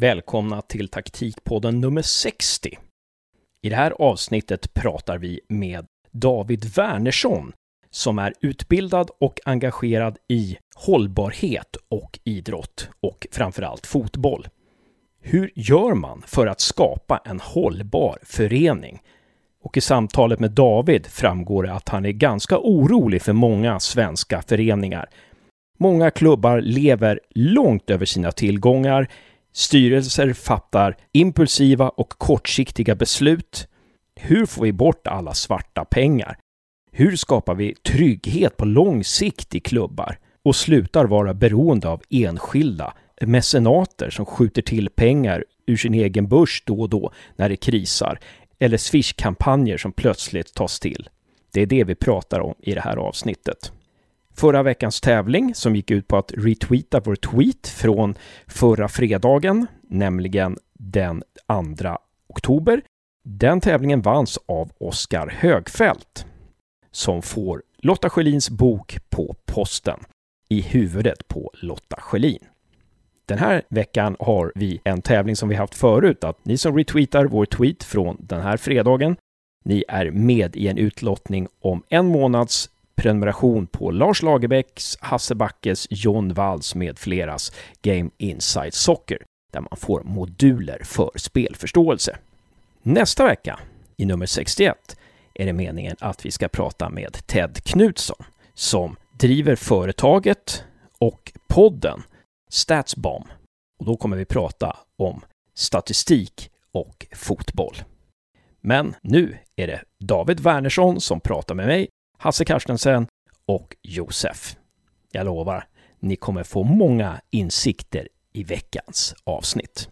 Välkomna till taktikpodden nummer 60. I det här avsnittet pratar vi med David Wernersson som är utbildad och engagerad i hållbarhet och idrott och framförallt fotboll. Hur gör man för att skapa en hållbar förening? Och i samtalet med David framgår det att han är ganska orolig för många svenska föreningar. Många klubbar lever långt över sina tillgångar. Styrelser fattar impulsiva och kortsiktiga beslut. Hur får vi bort alla svarta pengar? Hur skapar vi trygghet på lång sikt i klubbar och slutar vara beroende av enskilda mecenater som skjuter till pengar ur sin egen börs då och då när det krisar eller Swish-kampanjer som plötsligt tas till. Det är det vi pratar om i det här avsnittet. Förra veckans tävling som gick ut på att retweeta vår tweet från förra fredagen, nämligen den 2 oktober. Den tävlingen vanns av Oskar Högfält som får Lotta Schelins bok på posten i huvudet på Lotta Schelin. Den här veckan har vi en tävling som vi haft förut, att ni som retweetar vår tweet från den här fredagen, ni är med i en utlottning om en månads prenumeration på Lars Lagerbäcks, Hasse Backes, John Walls med fleras Game Inside Soccer, där man får moduler för spelförståelse. Nästa vecka, i nummer 61, är det meningen att vi ska prata med Ted Knutsson som driver företaget och podden Statsbomb. Och då kommer vi prata om statistik och fotboll. Men nu är det David Wernersson som pratar med mig, Hasse Carstensen och Josef. Jag lovar, ni kommer få många insikter i veckans avsnitt.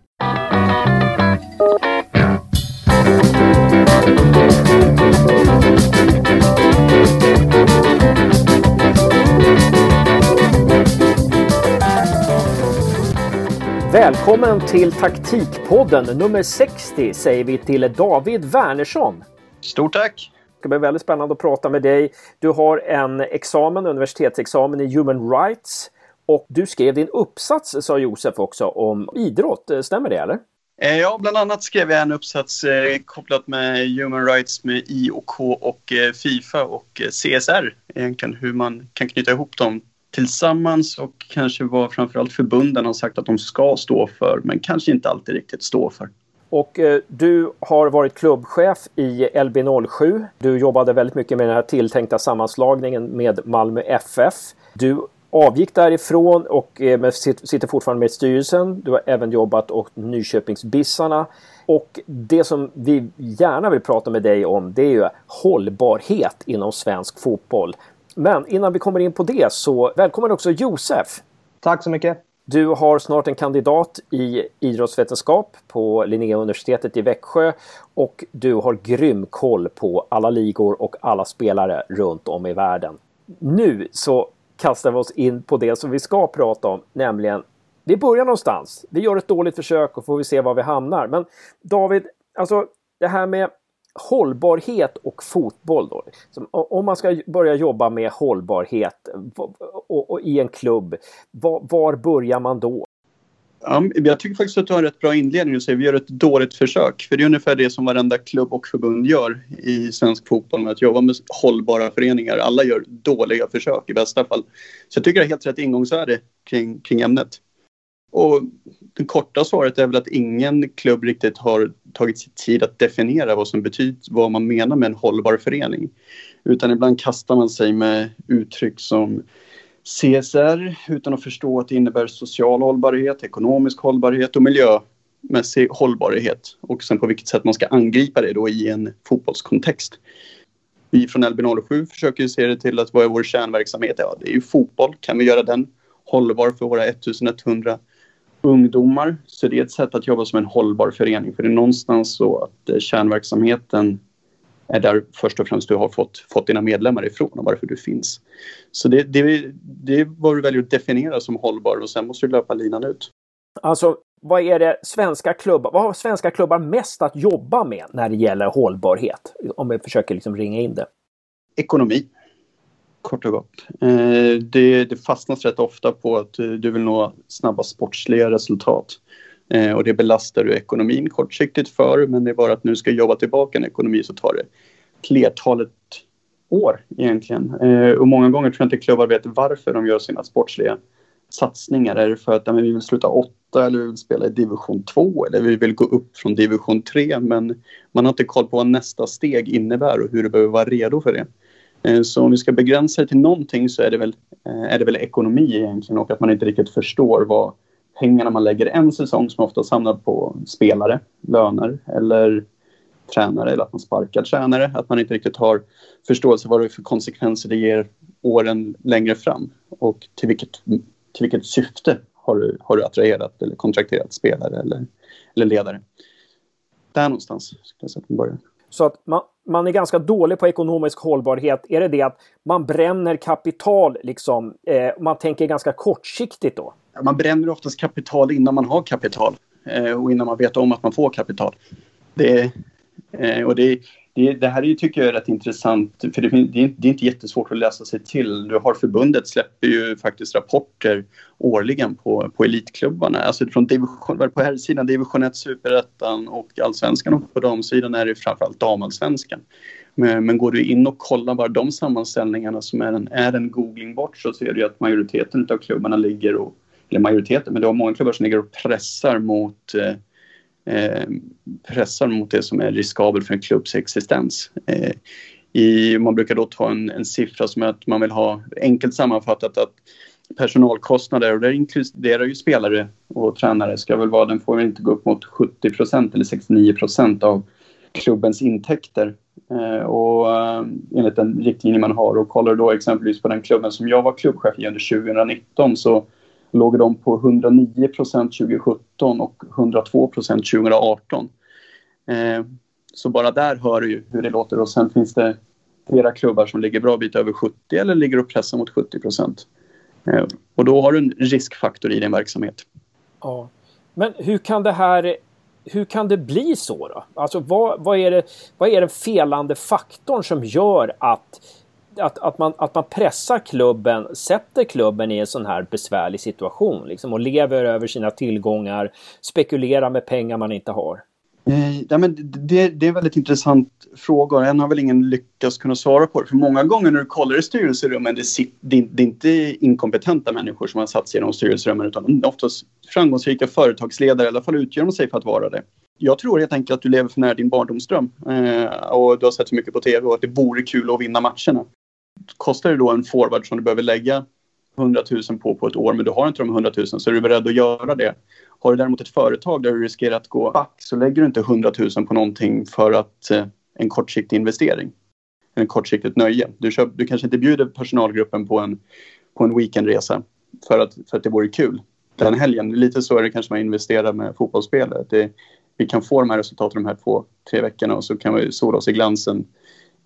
Välkommen till Taktikpodden nummer 60 säger vi till David Wernersson. Stort tack! Det ska bli väldigt spännande att prata med dig. Du har en examen, universitetsexamen i Human Rights och du skrev din uppsats, sa Josef också, om idrott. Stämmer det eller? Eh, ja, bland annat skrev jag en uppsats eh, kopplat med Human Rights med IOK och eh, Fifa och eh, CSR. Egentligen hur man kan knyta ihop dem tillsammans och kanske vad framförallt förbunden har sagt att de ska stå för men kanske inte alltid riktigt står för. Och eh, du har varit klubbchef i LB07. Du jobbade väldigt mycket med den här tilltänkta sammanslagningen med Malmö FF. Du avgick därifrån och eh, sitter fortfarande med i styrelsen. Du har även jobbat åt Nyköpingsbissarna. Och det som vi gärna vill prata med dig om det är ju hållbarhet inom svensk fotboll. Men innan vi kommer in på det så välkommen också Josef. Tack så mycket. Du har snart en kandidat i idrottsvetenskap på Linnéuniversitetet i Växjö och du har grym koll på alla ligor och alla spelare runt om i världen. Nu så kastar vi oss in på det som vi ska prata om, nämligen vi börjar någonstans. Vi gör ett dåligt försök och får vi se var vi hamnar. Men David, alltså det här med hållbarhet och fotboll då. Om man ska börja jobba med hållbarhet och, i en klubb, var, börjar man då? Ja, jag tycker faktiskt att du har en rätt bra inledning. Du säger vi gör ett dåligt försök. För det är ungefär det som varenda klubb och förbund gör i svensk fotboll med att jobba med hållbara föreningar. Alla gör dåliga försök i bästa fall. Så jag tycker det är helt rätt ingångsvärde kring, kring ämnet. Och det korta svaret är väl att ingen klubb riktigt har tagit sig tid att definiera vad som betyder, vad man menar med en hållbar förening. Utan ibland kastar man sig med uttryck som CSR utan att förstå att det innebär social hållbarhet, ekonomisk hållbarhet och miljömässig hållbarhet. Och sen på vilket sätt man ska angripa det då i en fotbollskontext. Vi från LB07 försöker ju se det till att vad är vår kärnverksamhet? Ja, det är ju fotboll. Kan vi göra den hållbar för våra 1100 ungdomar. Så det är ett sätt att jobba som en hållbar förening. För det är någonstans så att eh, kärnverksamheten är där först och främst du har fått, fått dina medlemmar ifrån och varför du finns. Så det, det, det är vad du väljer att definiera som hållbar och sen måste du löpa linan ut. Alltså, vad är det svenska klubbar, vad har svenska klubbar mest att jobba med när det gäller hållbarhet? Om vi försöker liksom ringa in det. Ekonomi kort och gott. Eh, det, det fastnas rätt ofta på att eh, du vill nå snabba sportsliga resultat. Eh, och det belastar du ekonomin kortsiktigt för men det är bara att nu ska jobba tillbaka en ekonomi så tar det flertalet år egentligen. Eh, och många gånger tror jag inte klubbar vet varför de gör sina sportsliga satsningar. Är det för att ja, vi vill sluta åtta eller vi vill spela i division 2 eller vi vill gå upp från division 3 men man har inte koll på vad nästa steg innebär och hur du behöver vara redo för det. Eh, så om vi ska begränsa det till någonting så är det, väl, eh, är det väl ekonomi egentligen och att man inte riktigt förstår vad pengarna man lägger en säsong som ofta hamnar på spelare, löner eller tränare eller att man sparkar tränare. Att man inte riktigt har förståelse vad det är för konsekvenser det ger åren längre fram och till vilket, till vilket syfte har du, har du attraherat eller kontrakterat spelare eller, eller ledare. Där någonstans skulle jag säga att man börjar. Så att man, man är ganska dålig på ekonomisk hållbarhet. Är det det att man bränner kapital liksom? Eh, man tänker ganska kortsiktigt då? Man bränner oftast kapital innan man har kapital eh, och innan man vet om att man får kapital. Det, eh, och det, det, det, här är, tycker jag är rätt intressant för det, det, är, det är inte jättesvårt att läsa sig till. Du har förbundet släpper ju faktiskt rapporter årligen på, på elitklubbarna. Alltså från division, på här sidan division 1, superettan och allsvenskan och på damsidan är det framförallt damallsvenskan. Men, men går du in och kollar bara de sammanställningarna som är en, är en googling bort så ser du att majoriteten av klubbarna ligger och eller majoriteten, men det har många klubbar som ligger och pressar mot eh, Eh, pressar mot det som är riskabelt för en klubbs existens. Eh, i, man brukar då ta en, en siffra som är att man vill ha enkelt sammanfattat att personalkostnader och det inkluderar ju spelare och tränare ska väl vara, den får väl inte gå upp mot 70% eller 69% av klubbens intäkter. Eh, och eh, enligt den riktlinje man har och kollar då exempelvis på den klubben som jag var klubbchef i under 2019 så låg de på 109 procent 2017 och 102 procent 2018. Eh, så bara där hör du ju hur det låter och sen finns det flera klubbar som ligger bra bit över 70 eller ligger och pressar mot 70 procent. Eh, och då har du en riskfaktor i din verksamhet. Ja. Men hur kan det här hur kan det bli så då? Alltså vad, vad, är det, vad är den felande faktorn som gör att att, att, man, att man pressar klubben, sätter klubben i en sån här besvärlig situation liksom, och lever över sina tillgångar, spekulerar med pengar man inte har? Eh, ja, men det, det är en väldigt intressant fråga och än har väl ingen lyckats kunna svara på det. För många gånger när du kollar i styrelserummen, det, det, det är inte inkompetenta människor som har satt sig i de styrelserummen utan oftast framgångsrika företagsledare, i alla fall utger de sig för att vara det. Jag tror helt enkelt att du lever för nära din barndomsdröm eh, och du har sett så mycket på tv och att det vore kul att vinna matcherna kostar det då en forward som du behöver lägga 100 000 på på ett år men du har inte de 100 000 så är du beredd att göra det. Har du däremot ett företag där du riskerar att gå back så lägger du inte 100 000 på någonting för att eh, en kortsiktig investering. En kortsiktigt nöje. Du, köp, du kanske inte bjuder personalgruppen på en, på en weekendresa för att, för att det vore kul den helgen. Lite så är det kanske man investerar med fotbollsspelare. Det, vi kan få de här resultaten de här två, tre veckorna och så kan vi sola oss i glansen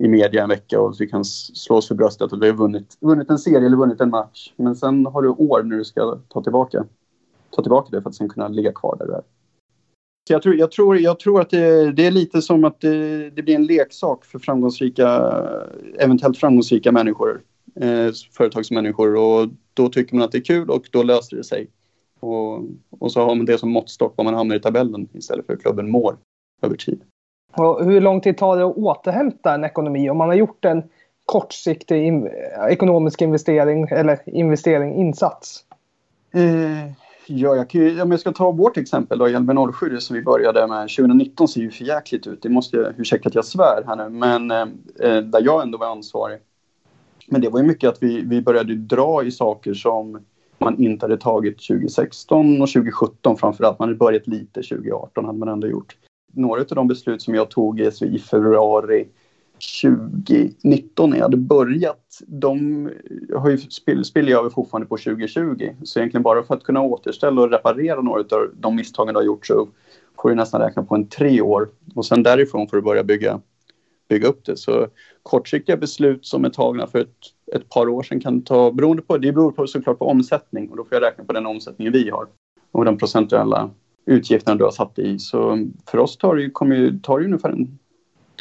i media en vecka och vi kan slå oss för bröstet att vi har vunnit, vunnit en serie eller vunnit en match. Men sen har du år när du ska ta tillbaka, ta tillbaka det för att sen kunna ligga kvar där du är. Så jag, tror, jag, tror, jag tror att det, det är lite som att det, det, blir en leksak för framgångsrika, eventuellt framgångsrika människor, eh, företagsmänniskor och då tycker man att det är kul och då löser det sig. Och, och så har man det som måttstock vad man hamnar i tabellen istället för hur klubben mår över tid. Och hur lång tid tar det att återhämta en ekonomi om man har gjort en kortsiktig in ekonomisk investering eller investering, insats? Eh, ja, jag kan, om jag ska ta vårt exempel då, Hjälme 07 som vi började med 2019 ser ju för jäkligt ut. Det måste jag, ursäkta att jag svär här nu, men eh, eh, där jag ändå var ansvarig. Men det var ju mycket att vi, vi började dra i saker som man inte hade tagit 2016 och 2017 framförallt. Man hade börjat lite 2018 hade man ändå gjort några av de beslut som jag tog i februari 2019 när jag hade börjat, de har ju spill, spiller jag över fortfarande på 2020. Så egentligen bara för att kunna återställa och reparera några av de misstagen du har gjort så får du nästan räkna på en tre år. Och sen därifrån får du börja bygga, bygga upp det. Så kortsiktiga beslut som är tagna för ett, ett par år sedan kan ta, beroende på, det beror på, såklart på omsättning och då får jag räkna på den omsättningen vi har och den procentuella utgifterna du har satt i. Så för oss tar det, kommer ju, tar det ungefär en,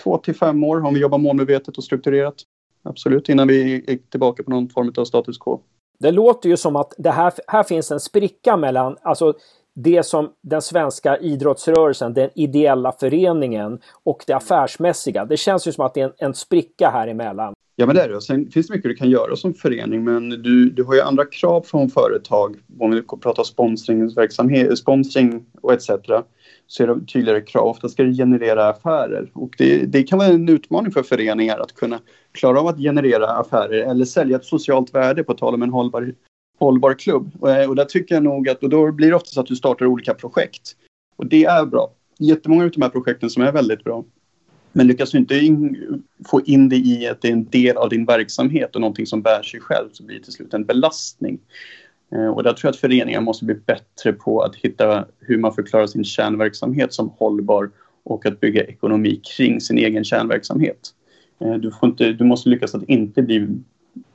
två till fem år om vi jobbar målmedvetet och strukturerat. Absolut, innan vi är tillbaka på någon form av status quo. Det låter ju som att det här, här finns en spricka mellan, alltså det som den svenska idrottsrörelsen, den ideella föreningen och det affärsmässiga. Det känns ju som att det är en, en spricka här emellan. Ja, men det är det. Sen finns det mycket du kan göra som förening, men du, du har ju andra krav från företag. Om vi pratar sponsringsverksamhet, sponsring och etc. så är det tydligare krav. Ofta ska det generera affärer och det, det kan vara en utmaning för föreningar att kunna klara av att generera affärer eller sälja ett socialt värde på tal om en hållbar, hållbar klubb. Och, och där tycker jag nog att, och då blir det ofta så att du startar olika projekt. Och det är bra. Jättemånga av de här projekten som är väldigt bra. Men lyckas du alltså inte in, få in det i att det är en del av din verksamhet och någonting som bär sig själv så blir det till slut en belastning. Eh, och där tror jag att föreningar måste bli bättre på att hitta hur man förklarar sin kärnverksamhet som hållbar och att bygga ekonomi kring sin egen kärnverksamhet. Eh, du, får inte, du måste lyckas att inte bli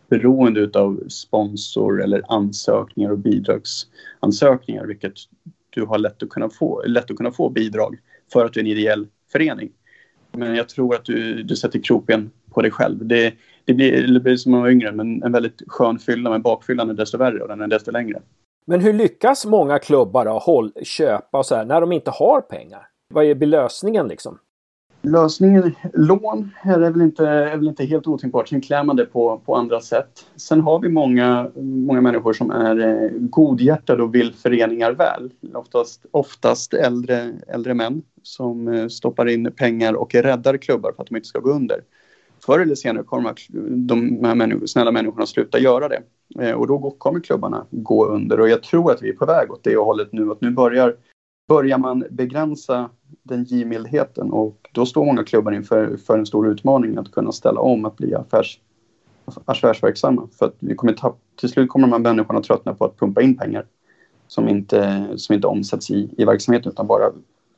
beroende av sponsor eller ansökningar och bidragsansökningar vilket du har lätt att kunna få, lätt att kunna få bidrag för att du är en ideell förening. Men jag tror att du, du sätter kroppen på dig själv. Det, det, blir, det blir som man var yngre, men en väldigt skön fylla, men bakfyllan är desto värre och den är desto längre. Men hur lyckas många klubbar då, håll, köpa och så här, när de inte har pengar? Vad är lösningen liksom? Lösningen, lån är väl inte, är väl inte helt otänkbart. Sen klär man det på, på andra sätt. Sen har vi många, många människor som är eh, godhjärtade och vill föreningar väl. Oftast, oftast äldre, äldre män som eh, stoppar in pengar och räddar klubbar för att de inte ska gå under. Förr eller senare kommer de här människor, snälla människorna sluta göra det. Eh, och då kommer klubbarna gå under och jag tror att vi är på väg åt det hållet nu. Att nu börjar börjar man begränsa den givmildheten och då står många klubbar inför för en stor utmaning att kunna ställa om att bli affärs, affärsverksamma. För att vi kommer tapp, till slut kommer de här människorna tröttna på att pumpa in pengar som inte, som inte omsätts i, i verksamheten utan bara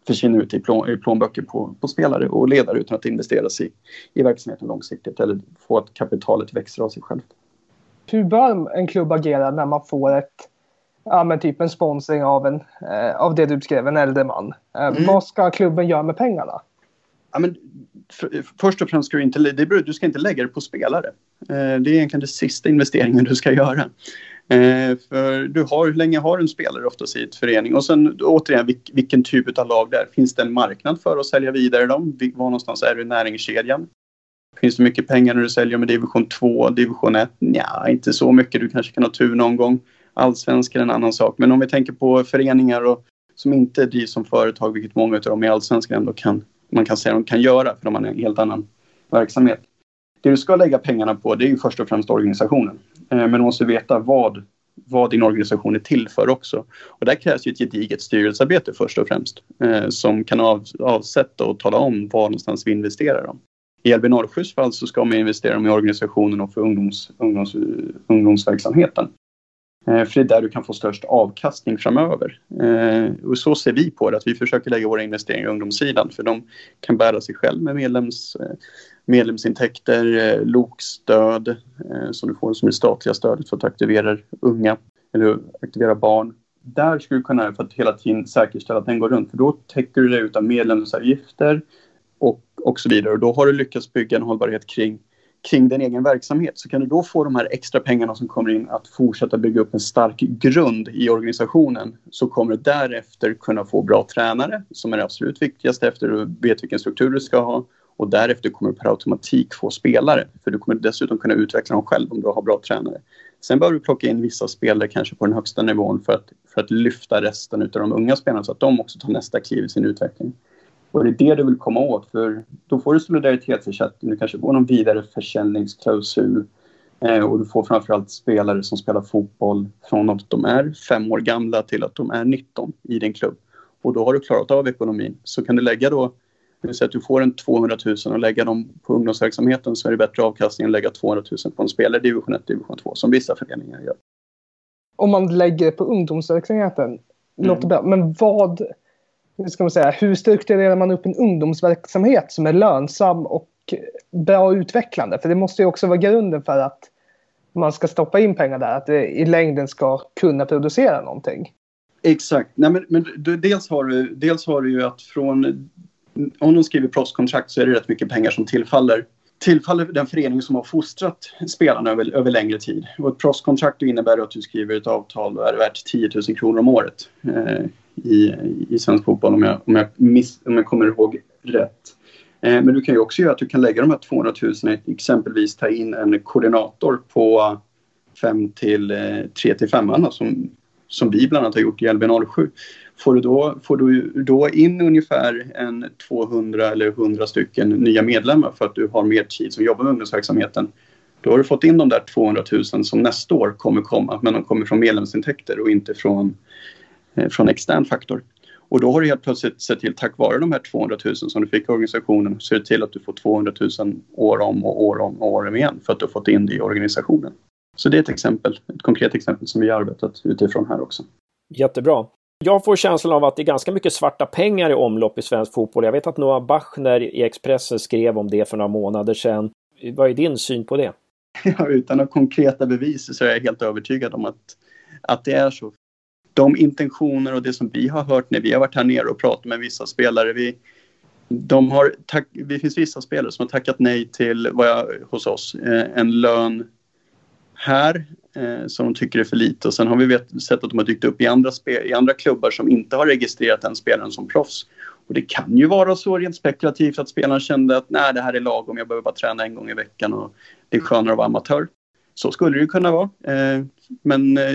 försvinner ut i, plån, i plånböcker på, på spelare och ledare utan att investeras i, i verksamheten långsiktigt eller få att kapitalet växer av sig självt. Hur bör en klubb agera när man får ett ja, men typ en sponsring av, en, eh, av det du beskrev, en äldre man. Eh, mm. Vad ska klubben göra med pengarna? Ja, men, för, först och främst ska du inte, det, du ska inte lägga det på spelare. Eh, det är egentligen den sista investeringen du ska göra. Eh, för du har, hur länge har du en spelare oftast i ett förening? Och sen återigen, vilk, vilken typ av lag det är. Finns det en marknad för att sälja vidare dem? Var någonstans är du i näringskedjan? Finns det mycket pengar när du säljer med division 2, division 1? Ja, inte så mycket. Du kanske kan ha tur någon gång. Allsvenskan är en annan sak. Men om vi tänker på föreningar och, som inte drivs som företag, vilket många av dem i Allsvenskan ändå kan, man kan säga de kan göra, för de har en helt annan verksamhet. Det du ska lägga pengarna på, det är ju först och främst organisationen. Eh, men du måste veta vad, vad din organisation är till för också. Och där krävs ju ett gediget styrelsearbete först och främst, eh, som kan av, avsätta och tala om var någonstans vi investerar dem. I LB Norrsjös fall så ska man investera dem i organisationen och för ungdoms, ungdoms, ungdomsverksamheten. Eh, för det är där du kan få störst avkastning framöver. Eh, och så ser vi på det, att vi försöker lägga våra investeringar i ungdomssidan för de kan bära sig själv med medlems, eh, medlemsintäkter, LOK-stöd som du får som det statliga stödet för att aktivera unga eller aktivera barn. Där skulle du kunna för att hela tiden säkerställa att den går runt för då täcker du det ut av medlemsavgifter och, och så vidare och då har du lyckats bygga en hållbarhet kring kring din egen verksamhet så kan du då få de här extra pengarna som kommer in att fortsätta bygga upp en stark grund i organisationen så kommer du därefter kunna få bra tränare som är det absolut viktigaste efter att du vet vilken struktur du ska ha och därefter kommer du per automatik få spelare för du kommer dessutom kunna utveckla dem själv om du har bra tränare. Sen behöver du plocka in vissa spelare kanske på den högsta nivån för att, för att lyfta resten av de unga spelarna så att de också tar nästa kliv i sin utveckling. Och det är det du vill komma åt för då får du solidaritetsersättning, du kanske får någon vidare försäljningsklausul eh, och du får framförallt spelare som spelar fotboll från att de är fem år gamla till att de är 19 i din klubb. Och då har du klarat av ekonomin. Så kan du lägga då, det vill säga att du får en 200 000 och lägga dem på ungdomsverksamheten så är det bättre avkastning än att lägga 200 000 på en spelare i division 1, division 2 som vissa föreningar gör. Om man lägger på ungdomsverksamheten, mm. låter bra. Men vad hur ska man säga, hur strukturerar man upp en ungdomsverksamhet som är lönsam och bra utvecklande? För det måste ju också vara grunden för att man ska stoppa in pengar där, att det i längden ska kunna producera någonting. Exakt. Nej, men, men du, dels, har du, dels har du ju att från... Om de skriver proffskontrakt så är det rätt mycket pengar som tillfaller tillfaller den förening som har fostrat spelarna över, över längre tid. Och ett proffskontrakt innebär att du skriver ett avtal och är värt 10 000 kronor om året. Eh, i, i svensk fotboll om jag, om, jag miss, om jag kommer ihåg rätt. Eh, men du kan ju också göra att du kan lägga de här 200 000 exempelvis ta in en koordinator på 5 till eh, 3 till 5 som, som vi bland annat har gjort i LB07. Får du, då, får du då in ungefär en 200 eller 100 stycken nya medlemmar för att du har mer tid som jobbar med ungdomsverksamheten. Då har du fått in de där 200 000 som nästa år kommer komma men de kommer från medlemsintäkter och inte från, från extern faktor. Och då har du helt plötsligt sett till, tack vare de här 200 000 som du fick i organisationen, det till att du får 200 000 år om och år om och år om igen för att du har fått in det i organisationen. Så det är ett exempel, ett konkret exempel som vi har arbetat utifrån här också. Jättebra. Jag får känslan av att det är ganska mycket svarta pengar i omlopp i svensk fotboll. Jag vet att Noah Bachner i Expressen skrev om det för några månader sedan. Vad är din syn på det? Ja, utan några konkreta bevis så är jag helt övertygad om att, att det är så. De intentioner och det som vi har hört när vi har varit här nere och pratat med vissa spelare. Vi, de har tack, det finns vissa spelare som har tackat nej till, vad jag, hos oss, eh, en lön här eh, som de tycker är för lite. Och sen har vi vet, sett att de har dykt upp i andra, i andra klubbar som inte har registrerat den spelaren som proffs. Och det kan ju vara så rent spekulativt att spelaren kände att nej, det här är lagom, jag behöver bara träna en gång i veckan och det är skönare att vara amatör. Så skulle det kunna vara. Eh, men eh,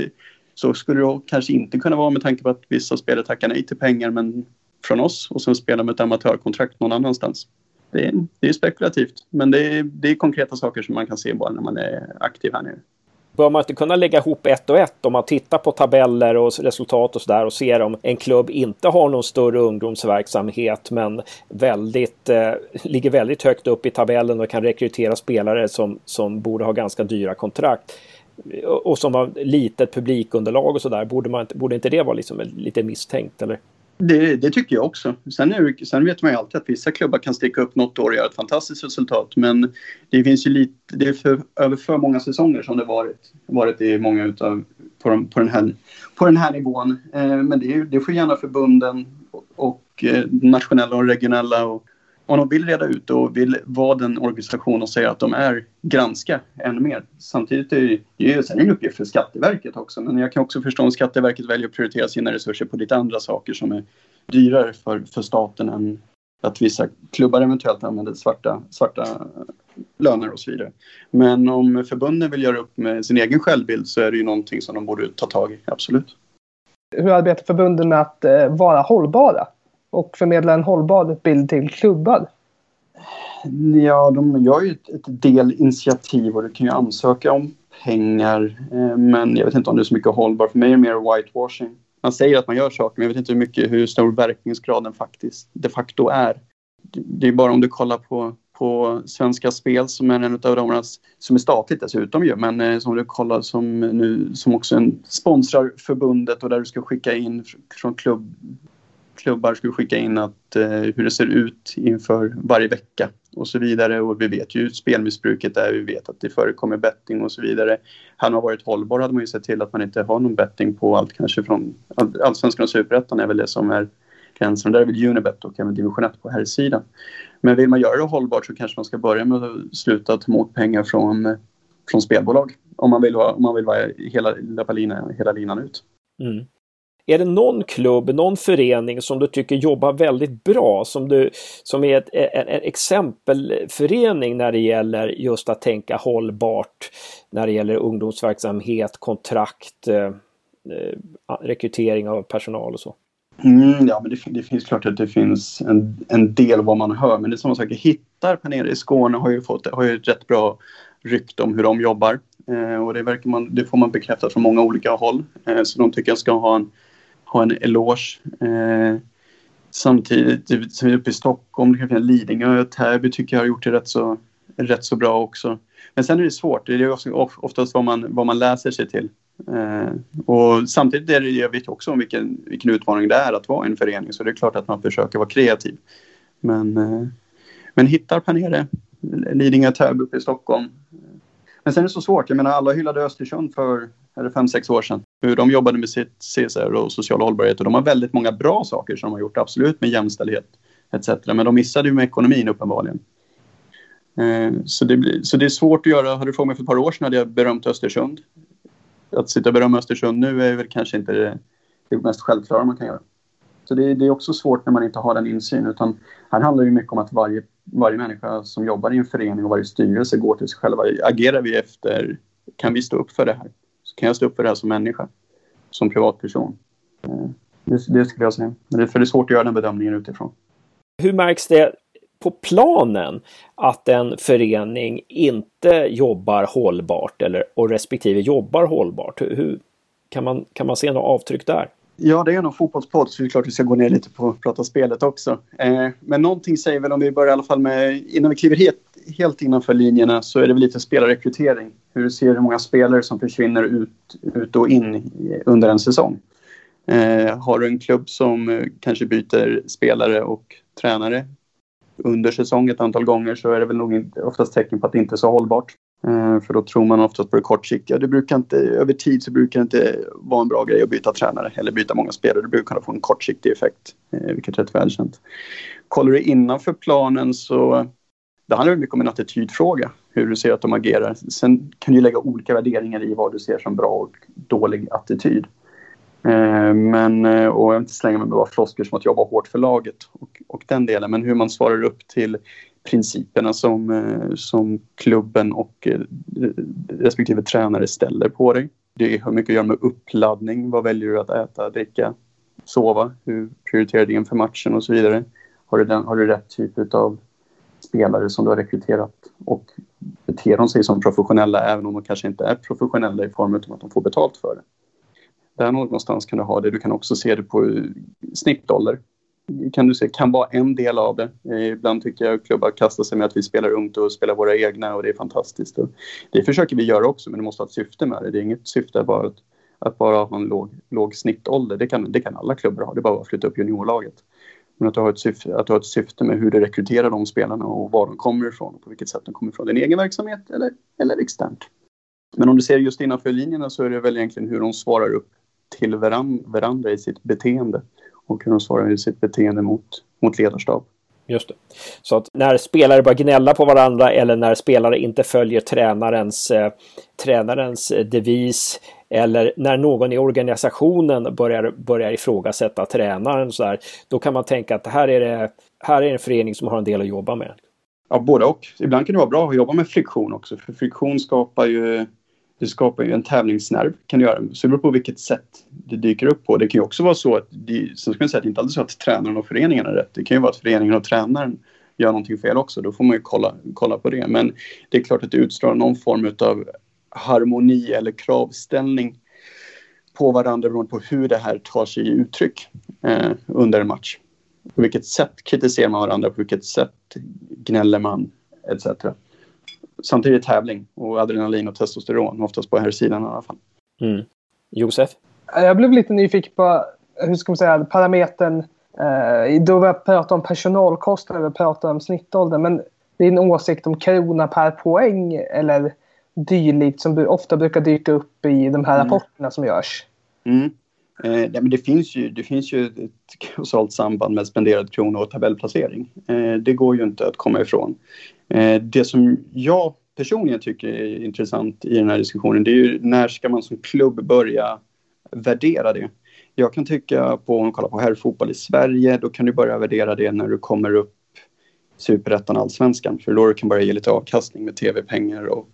så skulle det kanske inte kunna vara med tanke på att vissa spelare tackar nej till pengar men från oss och sen spelar med ett amatörkontrakt någon annanstans. Det är, det är spekulativt, men det är, det är konkreta saker som man kan se bara när man är aktiv här nere. Bör man inte kunna lägga ihop ett och ett om man tittar på tabeller och resultat och sådär och ser om en klubb inte har någon större ungdomsverksamhet men väldigt, eh, ligger väldigt högt upp i tabellen och kan rekrytera spelare som, som borde ha ganska dyra kontrakt och som har litet publikunderlag och sådär. Borde, borde inte det vara liksom lite misstänkt eller? Det, det, tycker jag också. Sen, är, sen vet man ju alltid att vissa klubbar kan sticka upp något år och göra ett fantastiskt resultat. Men det finns ju lite, det är för, över för många säsonger som det varit, varit i många utav, på, de, på, den, här, på den här nivån. Eh, men det, det får gärna förbunden och, och eh, nationella och regionella och om de vill reda ut och vill vara den organisation och säga att de är, granska ännu mer. Samtidigt är det ju sen en uppgift för Skatteverket också. Men jag kan också förstå om Skatteverket väljer att prioritera sina resurser på lite andra saker som är dyrare för, för staten än att vissa klubbar eventuellt använder svarta, svarta löner och så vidare. Men om förbunden vill göra upp med sin egen självbild så är det ju någonting som de borde ta tag i, absolut. Hur arbetar förbunden med att eh, vara hållbara? Och förmedla en hållbar bild till klubbar? Ja, de gör ju ett, ett delinitiativ och du kan ju ansöka om pengar. Eh, men jag vet inte om det är så mycket hållbar. För mig är det mer whitewashing. Man säger att man gör saker, men jag vet inte hur mycket, hur stor verkningsgraden faktiskt de facto är. Det är bara om du kollar på, på Svenska Spel som är en av de som är statligt dessutom ju, men eh, som du kollar som nu som också en sponsrar förbundet och där du ska skicka in från klubb klubbar skulle skicka in att, eh, hur det ser ut inför varje vecka och så vidare. Och vi vet ju spelmissbruket där, vi vet att det förekommer betting och så vidare. Hade man varit hållbar hade man ju sett till att man inte har någon betting på allt kanske från Allsvenskan och Superettan är väl det som är gränsen. Där är väl Unibet och även division 1 på här sidan. Men vill man göra det hållbart så kanske man ska börja med att sluta ta emot pengar från, från spelbolag. Om man vill, om man vill vara hela, hela, hela linan ut. Mm. Är det någon klubb, någon förening som du tycker jobbar väldigt bra, som, du, som är ett, en, en exempelförening när det gäller just att tänka hållbart, när det gäller ungdomsverksamhet, kontrakt, eh, eh rekrytering av personal och så? Mm, ja, men det, det, finns klart att det finns en, en del vad man hör, men det är samma sak. Hittar här nere i Skåne har ju fått har ju ett rätt bra rykte om hur de jobbar. Eh, och det, verkar man, det får man bekräftat från många olika håll. Eh, så de tycker jag ska ha en ha en eloge. Eh, samtidigt som uppe i Stockholm, Lidingö och Täby tycker jag har gjort det rätt så, rätt så bra också. Men sen är det svårt, det är oftast vad man, vad man läser sig till. Eh, och samtidigt är det, jag vet också om vilken, vilken utmaning det är att vara en förening så det är klart att man försöker vara kreativ. Men, eh, men hittar Panere, Lidingö, Täby uppe i Stockholm. Men sen är det så svårt, jag menar alla hyllade Östersund för är det fem, sex år sedan. Hur de jobbade med sitt CSR och social hållbarhet. Och de har väldigt många bra saker som de har gjort, absolut med jämställdhet etc. Men de missade ju med ekonomin uppenbarligen. Eh, så, det blir, så det är svårt att göra. Hade du frågat mig för ett par år sedan hade jag berömt Östersund. Att sitta och berömma Östersund nu är väl kanske inte det, det mest självklara man kan göra. Så det, det, är också svårt när man inte har den insyn. Utan här handlar det mycket om att varje, varje människa som jobbar i en förening och varje styrelse går till sig själva. Agerar vi efter, kan vi stå upp för det här? Så kan jag stå upp för det här som människa, som privatperson? Eh, det, det skulle jag säga. Men det, för det är svårt att göra den bedömningen utifrån. Hur märks det på planen att en förening inte jobbar hållbart eller, och respektive jobbar hållbart? Hur, hur kan, man, kan man se något avtryck där? Ja, det är en fotbollspodd så det är klart vi ska gå ner lite på att prata spelet också. Eh, men någonting säger väl om vi börjar i alla fall med, innan vi kliver helt, helt innanför linjerna så är det väl lite spelarrekrytering. Hur du ser hur många spelare som försvinner ut, ut och in under en säsong. Eh, har du en klubb som eh, kanske byter spelare och tränare under säsong ett antal gånger så är det väl nog oftast tecken på att det inte är så hållbart. Eh, för då tror man oftast på det kortsiktiga. Det brukar inte, över tid så brukar det inte vara en bra grej att byta tränare eller byta många spelare. Det brukar kunna få en kortsiktig effekt, eh, vilket är rätt välkänt. Kollar du innanför planen så det handlar mycket om en attitydfråga, hur du ser att de agerar. Sen kan du lägga olika värderingar i vad du ser som bra och dålig attityd. Eh, men, och jag vill inte slänga mig med bara floskler som att jobba hårt för laget och, och den delen, men hur man svarar upp till principerna som, eh, som klubben och eh, respektive tränare ställer på dig. Det har mycket att göra med uppladdning. Vad väljer du att äta, dricka, sova? Hur prioriterar du inför matchen och så vidare? Har du, den, har du rätt typ av spelare som du har rekryterat och beter de sig som professionella även om de kanske inte är professionella i form av att de får betalt för det. Där någonstans kan du ha det. Du kan också se det på snittdollar kan du säga, kan vara en del av det. Eh, ibland tycker jag klubbar kastar sig med att vi spelar ungt och spelar våra egna och det är fantastiskt. Och det försöker vi göra också men det måste ha ett syfte med det. Det är inget syfte bara att, att bara ha en låg, låg snittålder. Det kan, det kan alla klubbar ha. Det är bara att flytta upp juniorlaget. Men att du, har ett syfte, att du har ett syfte med hur du rekryterar de spelarna och var de kommer ifrån och på vilket sätt de kommer ifrån. Din egen verksamhet eller, eller externt. Men om du ser just innanför linjerna så är det väl egentligen hur de svarar upp till varandra i sitt beteende och hur de svarar i sitt beteende mot, mot ledarstab. Just det. Så att när spelare börjar gnälla på varandra eller när spelare inte följer tränarens, eh, tränarens devis eller när någon i organisationen börjar, börjar ifrågasätta tränaren så här, då kan man tänka att det här är, det, här är en förening som har en del att jobba med. Ja, både och. Ibland kan det vara bra att jobba med friktion också, för friktion skapar ju det skapar ju en tävlingsnerv kan det göra. Så det beror på vilket sätt det dyker upp på. Det kan ju också vara så att, det, sen ska man säga att det inte alltid är så att tränaren och föreningen är rätt. Det kan ju vara att föreningen och tränaren gör någonting fel också. Då får man ju kolla, kolla på det. Men det är klart att det utstrålar någon form av harmoni eller kravställning på varandra beroende på hur det här tar sig i uttryck eh, under en match. På vilket sätt kritiserar man varandra, på vilket sätt gnäller man etc samtidigt tävling och adrenalin och testosteron, oftast på här sidan i alla fall. Mm. Josef? Jag blev lite nyfiken på, hur ska man säga, parametern. Eh, då vi pratar om personalkostnader, vi pratar om snittålder, men din åsikt om krona per poäng eller dylikt som ofta brukar dyka upp i de här mm. rapporterna som görs? Mm. Eh, men det, finns ju, det finns ju ett kausalt samband med spenderad krona och tabellplacering. Eh, det går ju inte att komma ifrån. Eh, det som jag personligen tycker är intressant i den här diskussionen det är ju när ska man som klubb börja värdera det? Jag kan tycka på, om du kollar på herrfotboll i Sverige, då kan du börja värdera det när du kommer upp superettan, allsvenskan, för då kan du börja ge lite avkastning med tv-pengar och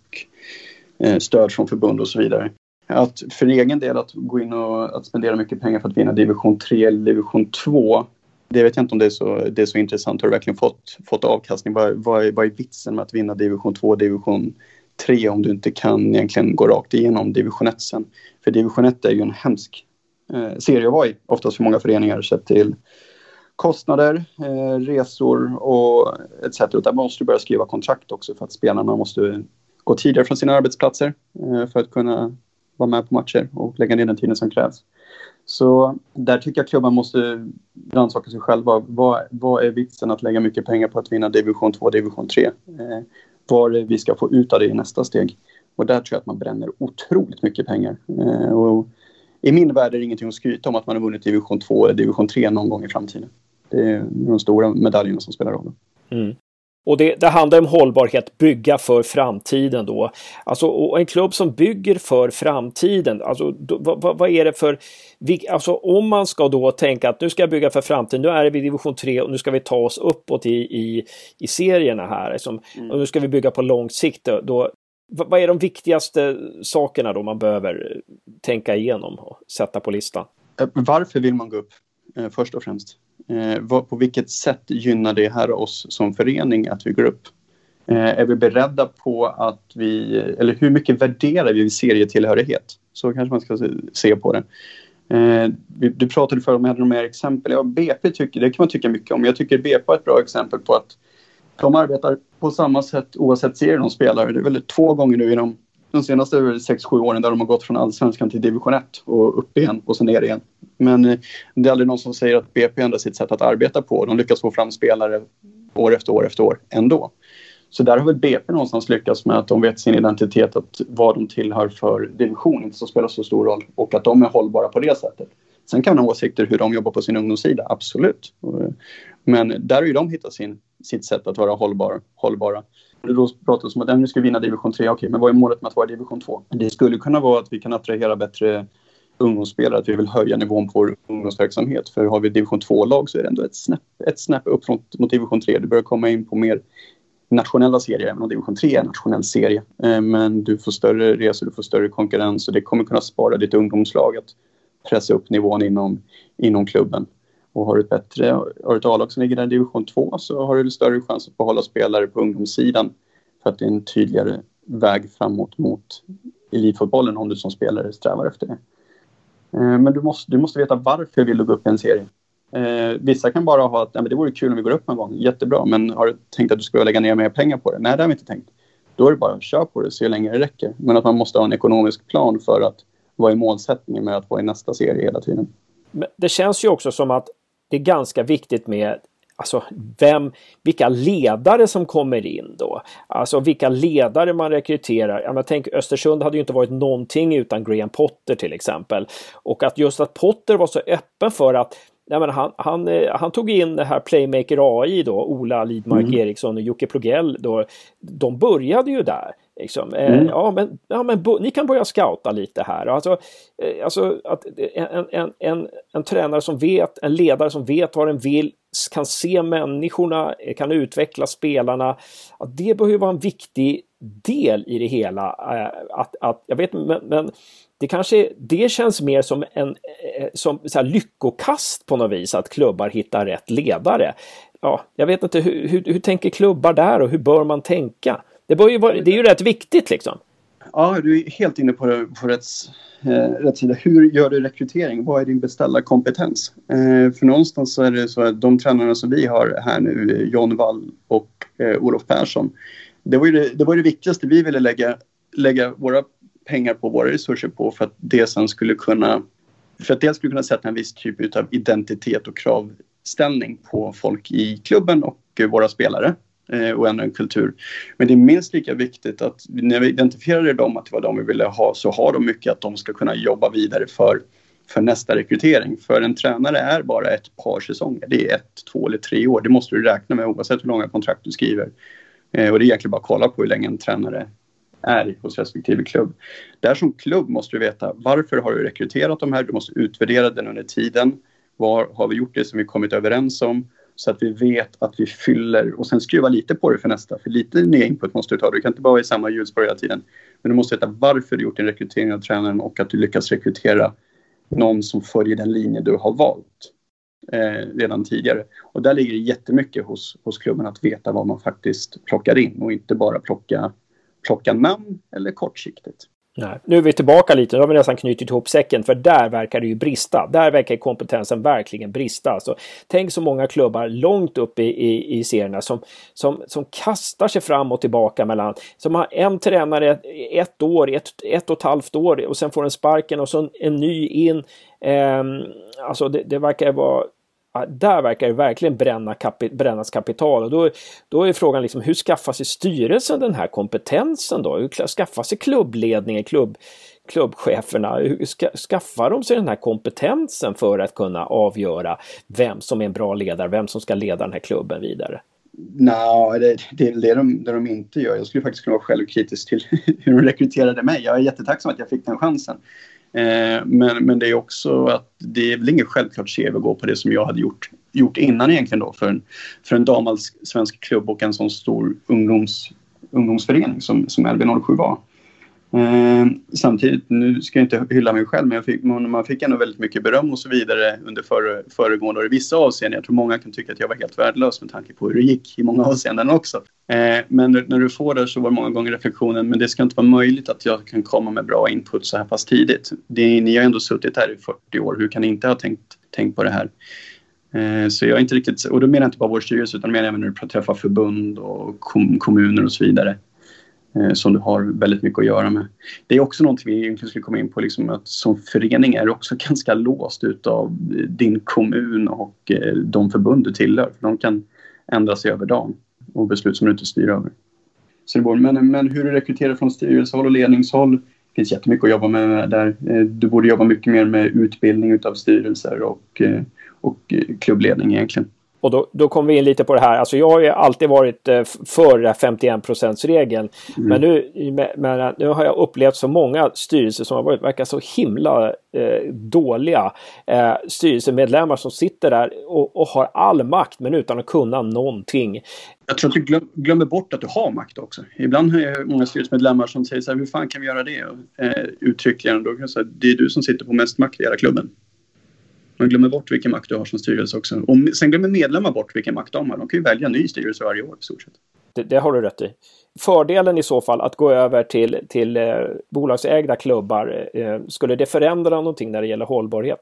eh, stöd från förbund och så vidare. Att för egen del att gå in och att spendera mycket pengar för att vinna division 3 eller division 2 det vet jag inte om det är så, det är så intressant. Har du verkligen fått, fått avkastning? Vad, vad, är, vad är vitsen med att vinna division 2 och division 3 om du inte kan egentligen gå rakt igenom division 1 sen? För division 1 är ju en hemsk eh, serie att vara i, oftast för många föreningar sett till kostnader, eh, resor och etc. Där måste du börja skriva kontrakt också för att spelarna måste gå tidigare från sina arbetsplatser eh, för att kunna vara med på matcher och lägga ner den tiden som krävs. Så där tycker jag klubban måste rannsaka sig själva. Vad, vad är vitsen att lägga mycket pengar på att vinna division 2 division 3? Eh, vad är det vi ska få ut av det i nästa steg? Och där tror jag att man bränner otroligt mycket pengar. Eh, och I min värld är det ingenting att skryta om att man har vunnit division 2 eller division 3 någon gång i framtiden. Det är de stora medaljerna som spelar roll. Mm. Och det, det, handlar om hållbarhet, bygga för framtiden då. Alltså och en klubb som bygger för framtiden, alltså då, vad, vad, är det för... Alltså om man ska då tänka att nu ska jag bygga för framtiden, nu är det vid division 3 och nu ska vi ta oss uppåt i, i, i serierna här. Liksom, mm. Och nu ska vi bygga på lång sikt. Då, vad är de viktigaste sakerna då man behöver tänka igenom och sätta på listan? Eh, varför vill man gå upp eh, först och främst? Eh, på vilket sätt gynnar det här oss som förening att vi går upp? Eh, är vi beredda på att vi, eller hur mycket värderar vi serietillhörighet? Så kanske man ska se på det. Eh, du pratade förut om, jag hade några mer exempel. Ja, BP tycker, det kan man tycka mycket om. Jag tycker BP är ett bra exempel på att de arbetar på samma sätt oavsett serie de spelar. Det är väl två gånger nu i de, de senaste 6-7 åren där de har gått från allsvenskan till division 1 och upp igen och sen ner igen. Men eh, det är aldrig någon som säger att BP ändrar sitt sätt att arbeta på. De lyckas få fram spelare år efter år efter år ändå. Så där har väl BP någonstans lyckats med att de vet sin identitet, att vad de tillhör för division inte så spelar så stor roll och att de är hållbara på det sättet. Sen kan man ha åsikter hur de jobbar på sin ungdomssida, absolut. Eh, men där har ju de hittat sin, sitt sätt att vara hållbar, hållbara. Då pratas om att nu ska vi vinna division 3. Okej, men vad är målet med att vara i division 2? Det skulle kunna vara att vi kan attrahera bättre ungdomsspelare, att vi vill höja nivån på vår ungdomsverksamhet. För har vi division 2-lag så är det ändå ett snäpp, ett snäpp upp mot, mot division 3. Du börjar komma in på mer nationella serier, även om division 3 är en nationell serie. Eh, men du får större resor, du får större konkurrens och det kommer kunna spara ditt ungdomslag att pressa upp nivån inom, inom klubben. Och har du ett bättre, har ett A-lag som ligger där i division 2 så har du större chans att behålla spelare på ungdomssidan för att det är en tydligare väg framåt mot elitfotbollen om du som spelare strävar efter det. Eh, men du måste, du måste veta varför vill du gå upp i en serie. Eh, vissa kan bara ha att Nej, men det vore kul om vi går upp en gång, jättebra, men har du tänkt att du ska lägga ner mer pengar på det? Nej, det har vi inte tänkt. Då är det bara att köra på det så länge det räcker. Men att man måste ha en ekonomisk plan för att vad är målsättningen med att vara i nästa serie hela tiden? Men det känns ju också som att det är ganska viktigt med Alltså vem, vilka ledare som kommer in då. Alltså vilka ledare man rekryterar. Jag tänk Östersund hade ju inte varit någonting utan Graham Potter till exempel. Och att just att Potter var så öppen för att Nej, men han, han, han tog in det här Playmaker AI då, Ola Lidmark mm. Eriksson och Jocke Plogell. Då, de började ju där. Liksom. Eh, mm. ja, men, ja, men ni kan börja scouta lite här. Alltså, eh, alltså att en, en, en, en tränare som vet, en ledare som vet vad den vill, kan se människorna, kan utveckla spelarna. Att det behöver vara en viktig del i det hela. Att, att, jag vet, men, men det kanske det känns mer som en som så lyckokast på något vis att klubbar hittar rätt ledare. Ja, jag vet inte hur, hur, hur tänker klubbar där och hur bör man tänka? Det, ju vara, det är ju rätt viktigt liksom. Ja, du är helt inne på, på rätt, eh, rätt sida. Hur gör du rekrytering? Vad är din beställarkompetens? Eh, för någonstans så är det så att de tränarna som vi har här nu, John Wall och eh, Olof Persson, det var, ju det, det var det viktigaste vi ville lägga, lägga våra pengar på, våra resurser på för att det sen skulle kunna för att det skulle kunna sätta en viss typ av identitet och kravställning på folk i klubben och våra spelare. Eh, och ändra en kultur. Men det är minst lika viktigt att när vi identifierade dem att det var de vi ville ha så har de mycket att de ska kunna jobba vidare för, för nästa rekrytering. För en tränare är bara ett par säsonger. Det är ett, två eller tre år. Det måste du räkna med oavsett hur långa kontrakt du skriver. Eh, och det är egentligen bara att kolla på hur länge en tränare är hos respektive klubb. Där som klubb måste du veta varför har du rekryterat de här? Du måste utvärdera den under tiden. Var har vi gjort det som vi kommit överens om? Så att vi vet att vi fyller och sen skruva lite på det för nästa. För lite nya input måste du ta. Du kan inte bara vara i samma hjulspår hela tiden. Men du måste veta varför du gjort din rekrytering av tränaren och att du lyckas rekrytera någon som följer den linje du har valt eh, redan tidigare. Och där ligger det jättemycket hos, hos klubben att veta vad man faktiskt plockar in och inte bara plocka, plocka namn eller kortsiktigt. Nej. Nu är vi tillbaka lite, nu har vi nästan knutit ihop säcken för där verkar det ju brista. Där verkar kompetensen verkligen brista. Alltså, tänk så många klubbar långt upp i, i, i serierna som, som, som kastar sig fram och tillbaka mellan, som har en tränare ett år, ett, ett och ett halvt år och sen får den sparken och så en ny in. Ehm, alltså det, det verkar vara där verkar det verkligen bränna kapi brännas kapital. Och då, då är frågan liksom, hur skaffar sig styrelsen den här kompetensen då? Hur skaffar sig klubbledningen, klubb, klubbcheferna, hur ska, skaffar de sig den här kompetensen för att kunna avgöra vem som är en bra ledare, vem som ska leda den här klubben vidare? Nej, det, det är det de, det de inte gör. Jag skulle faktiskt kunna vara självkritisk till hur de rekryterade mig. Jag är jättetacksam att jag fick den chansen. Eh, men, men det är också att det är väl inget självklart CV att gå på det som jag hade gjort, gjort innan egentligen då för en, för en damallsvensk klubb och en sån stor ungdoms, ungdomsförening som, som LB07 var. Eh, samtidigt, nu ska jag inte hylla mig själv, men jag fick, man fick ändå väldigt mycket beröm och så vidare under före, föregående år i vissa avseenden. Jag tror många kan tycka att jag var helt värdelös med tanke på hur det gick i många avseenden också. Eh, men när du får det så var det många gånger reflektionen, men det ska inte vara möjligt att jag kan komma med bra input så här pass tidigt. Det, ni har ändå suttit här i 40 år, hur kan ni inte ha tänkt, tänkt på det här? Eh, så jag är inte riktigt, och då menar jag inte bara vår styrelse utan menar även när du träffar förbund och kom, kommuner och så vidare. Eh, som du har väldigt mycket att göra med. Det är också något vi egentligen skulle komma in på, liksom att som förening är du också ganska låst utav eh, din kommun och eh, de förbund du tillhör. De kan ändra sig över dagen och beslut som du inte styr över. Så men, men hur du rekryterar från styrelsehåll och ledningshåll det finns jättemycket att jobba med där. Du borde jobba mycket mer med utbildning utav styrelser och, och klubbledning egentligen. Och då, då kommer vi in lite på det här. Alltså jag har ju alltid varit eh, för 51 regeln. Mm. Men, nu, men nu har jag upplevt så många styrelser som har varit, verkar så himla eh, dåliga. Eh, styrelsemedlemmar som sitter där och, och, har all makt men utan att kunna någonting. Jag tror att du glöm, glömmer bort att du har makt också. Ibland har jag många styrelsemedlemmar som säger så här, hur fan kan vi göra det? Eh, uttryckligen. Då kan jag säga, det är du som sitter på mest makt i hela klubben. Man glömmer bort vilken makt du har som styrelse också. Och sen glömmer medlemmar bort vilken makt de har. De kan ju välja en ny styrelse varje år i stort sett. Det, det, har du rätt i. Fördelen i så fall att gå över till, till eh, bolagsägda klubbar, eh, eh skulle det förändra någonting när det gäller hållbarhet?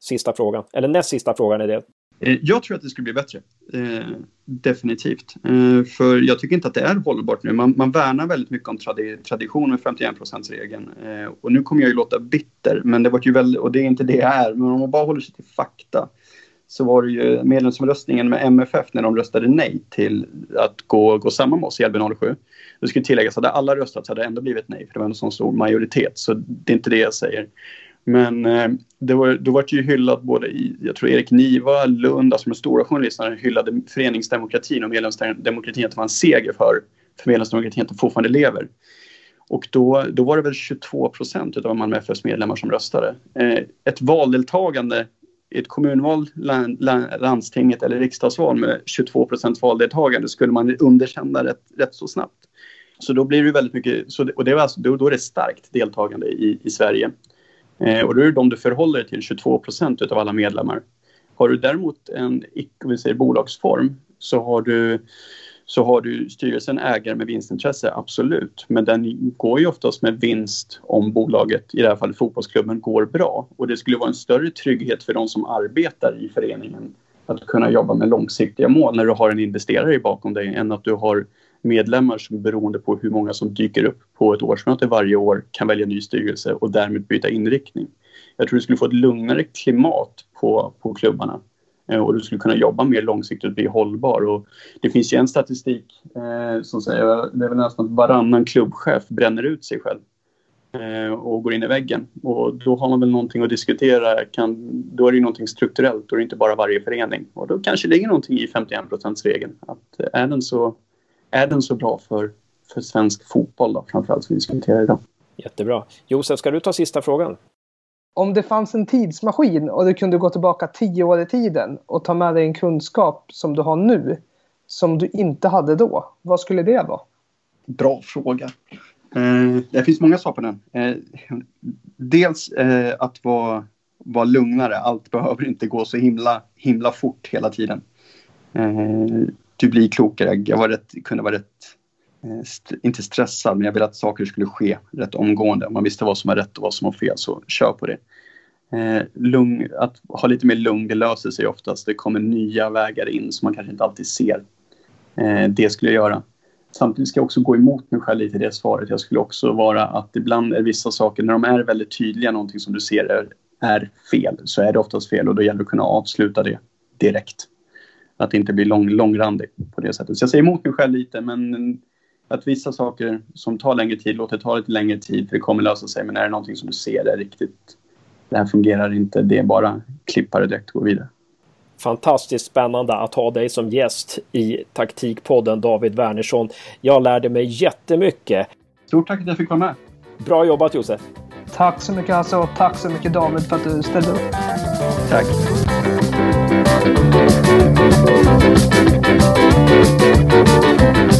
Sista frågan, eller näst sista frågan är det. Eh, jag tror att det skulle bli bättre. Eh, definitivt. Eh, för jag tycker inte att det är hållbart nu. Man, man värnar väldigt mycket om tradi tradition med 51 regeln eh, Och nu kommer jag ju låta bitter, men det var ju väldigt, och det är inte det jag är. Men om man bara håller sig till fakta så var det ju medlemsomröstningen med MFF när de röstade nej till att gå, gå samman med oss i LB07. Det skulle tilläggas att hade alla röstat så hade det ändå blivit nej, för det var en sån stor majoritet. Så det är inte det jag säger. Men eh, det var, då var det ju hyllat både i, jag tror Erik Niva, Lund, alltså de stora journalisterna hyllade föreningsdemokratin och medlemsdemokratin att det var en seger för, för medlemsdemokratin att den fortfarande lever. Och då, då var det väl 22 procent av Malmö FFs medlemmar som röstade. Eh, ett valdeltagande i ett kommunval, land, landstinget eller riksdagsval med 22 procents valdeltagande skulle man underkänna rätt, rätt så snabbt. Så då blir det väldigt mycket, så det, och det var alltså, då, då är det starkt deltagande i, i Sverige. Eh, och då är det de du förhåller dig till, 22 procent av alla medlemmar. Har du däremot en icke säger, bolagsform så har du så har du styrelsen ägare med vinstintresse, absolut. Men den går ju oftast med vinst om bolaget, i det här fallet fotbollsklubben, går bra. Och det skulle vara en större trygghet för de som arbetar i föreningen att kunna jobba med långsiktiga mål när du har en investerare bakom dig än att du har medlemmar som beroende på hur många som dyker upp på ett årsmöte varje år kan välja ny styrelse och därmed byta inriktning. Jag tror du skulle få ett lugnare klimat på, på klubbarna eh, och du skulle kunna jobba mer långsiktigt och bli hållbar. Och det finns ju en statistik eh, som säger det är väl nästan att varannan klubbchef bränner ut sig själv eh, och går in i väggen. Och då har man väl någonting att diskutera. Kan, då är det ju någonting strukturellt och inte bara varje förening. Och då kanske det ligger någonting i 51 procentsregeln Att eh, är den så är den så bra för, för svensk fotboll då, framförallt som vi diskuterar idag. Jättebra. Josef, ska du ta sista frågan? Om det fanns en tidsmaskin och du kunde gå tillbaka tio år i tiden och ta med dig en kunskap som du har nu, som du inte hade då, vad skulle det vara? Bra fråga. Eh, det finns många svar på den. Eh, dels eh, att vara, vara lugnare. Allt behöver inte gå så himla, himla fort hela tiden. Du blir klokare. Jag var rätt, kunde vara rätt, eh, st inte stressad, men jag ville att saker skulle ske rätt omgående. Om man visste vad som var rätt och vad som var fel, så kör på det. Eh, lugn, att ha lite mer lugn, det löser sig oftast. Det kommer nya vägar in som man kanske inte alltid ser. Eh, det skulle jag göra. Samtidigt ska jag också gå emot mig själv lite i det svaret. Jag skulle också vara att ibland är vissa saker, när de är väldigt tydliga, någonting som du ser är, är fel, så är det oftast fel och då gäller det att kunna avsluta det direkt att det inte blir lång, långrandig på det sättet. Så jag säger emot mig själv lite, men att vissa saker som tar längre tid, låt det ta lite längre tid för det kommer lösa sig. Men är det någonting som du ser det är riktigt, det här fungerar inte, det är bara klippa det direkt och gå vidare. Fantastiskt spännande att ha dig som gäst i Taktikpodden David Wernersson. Jag lärde mig jättemycket. Stort tack att jag fick vara med. Bra jobbat Josef! Tack så mycket Hasse och tack så mycket David för att du ställde upp. Tack! Thank you.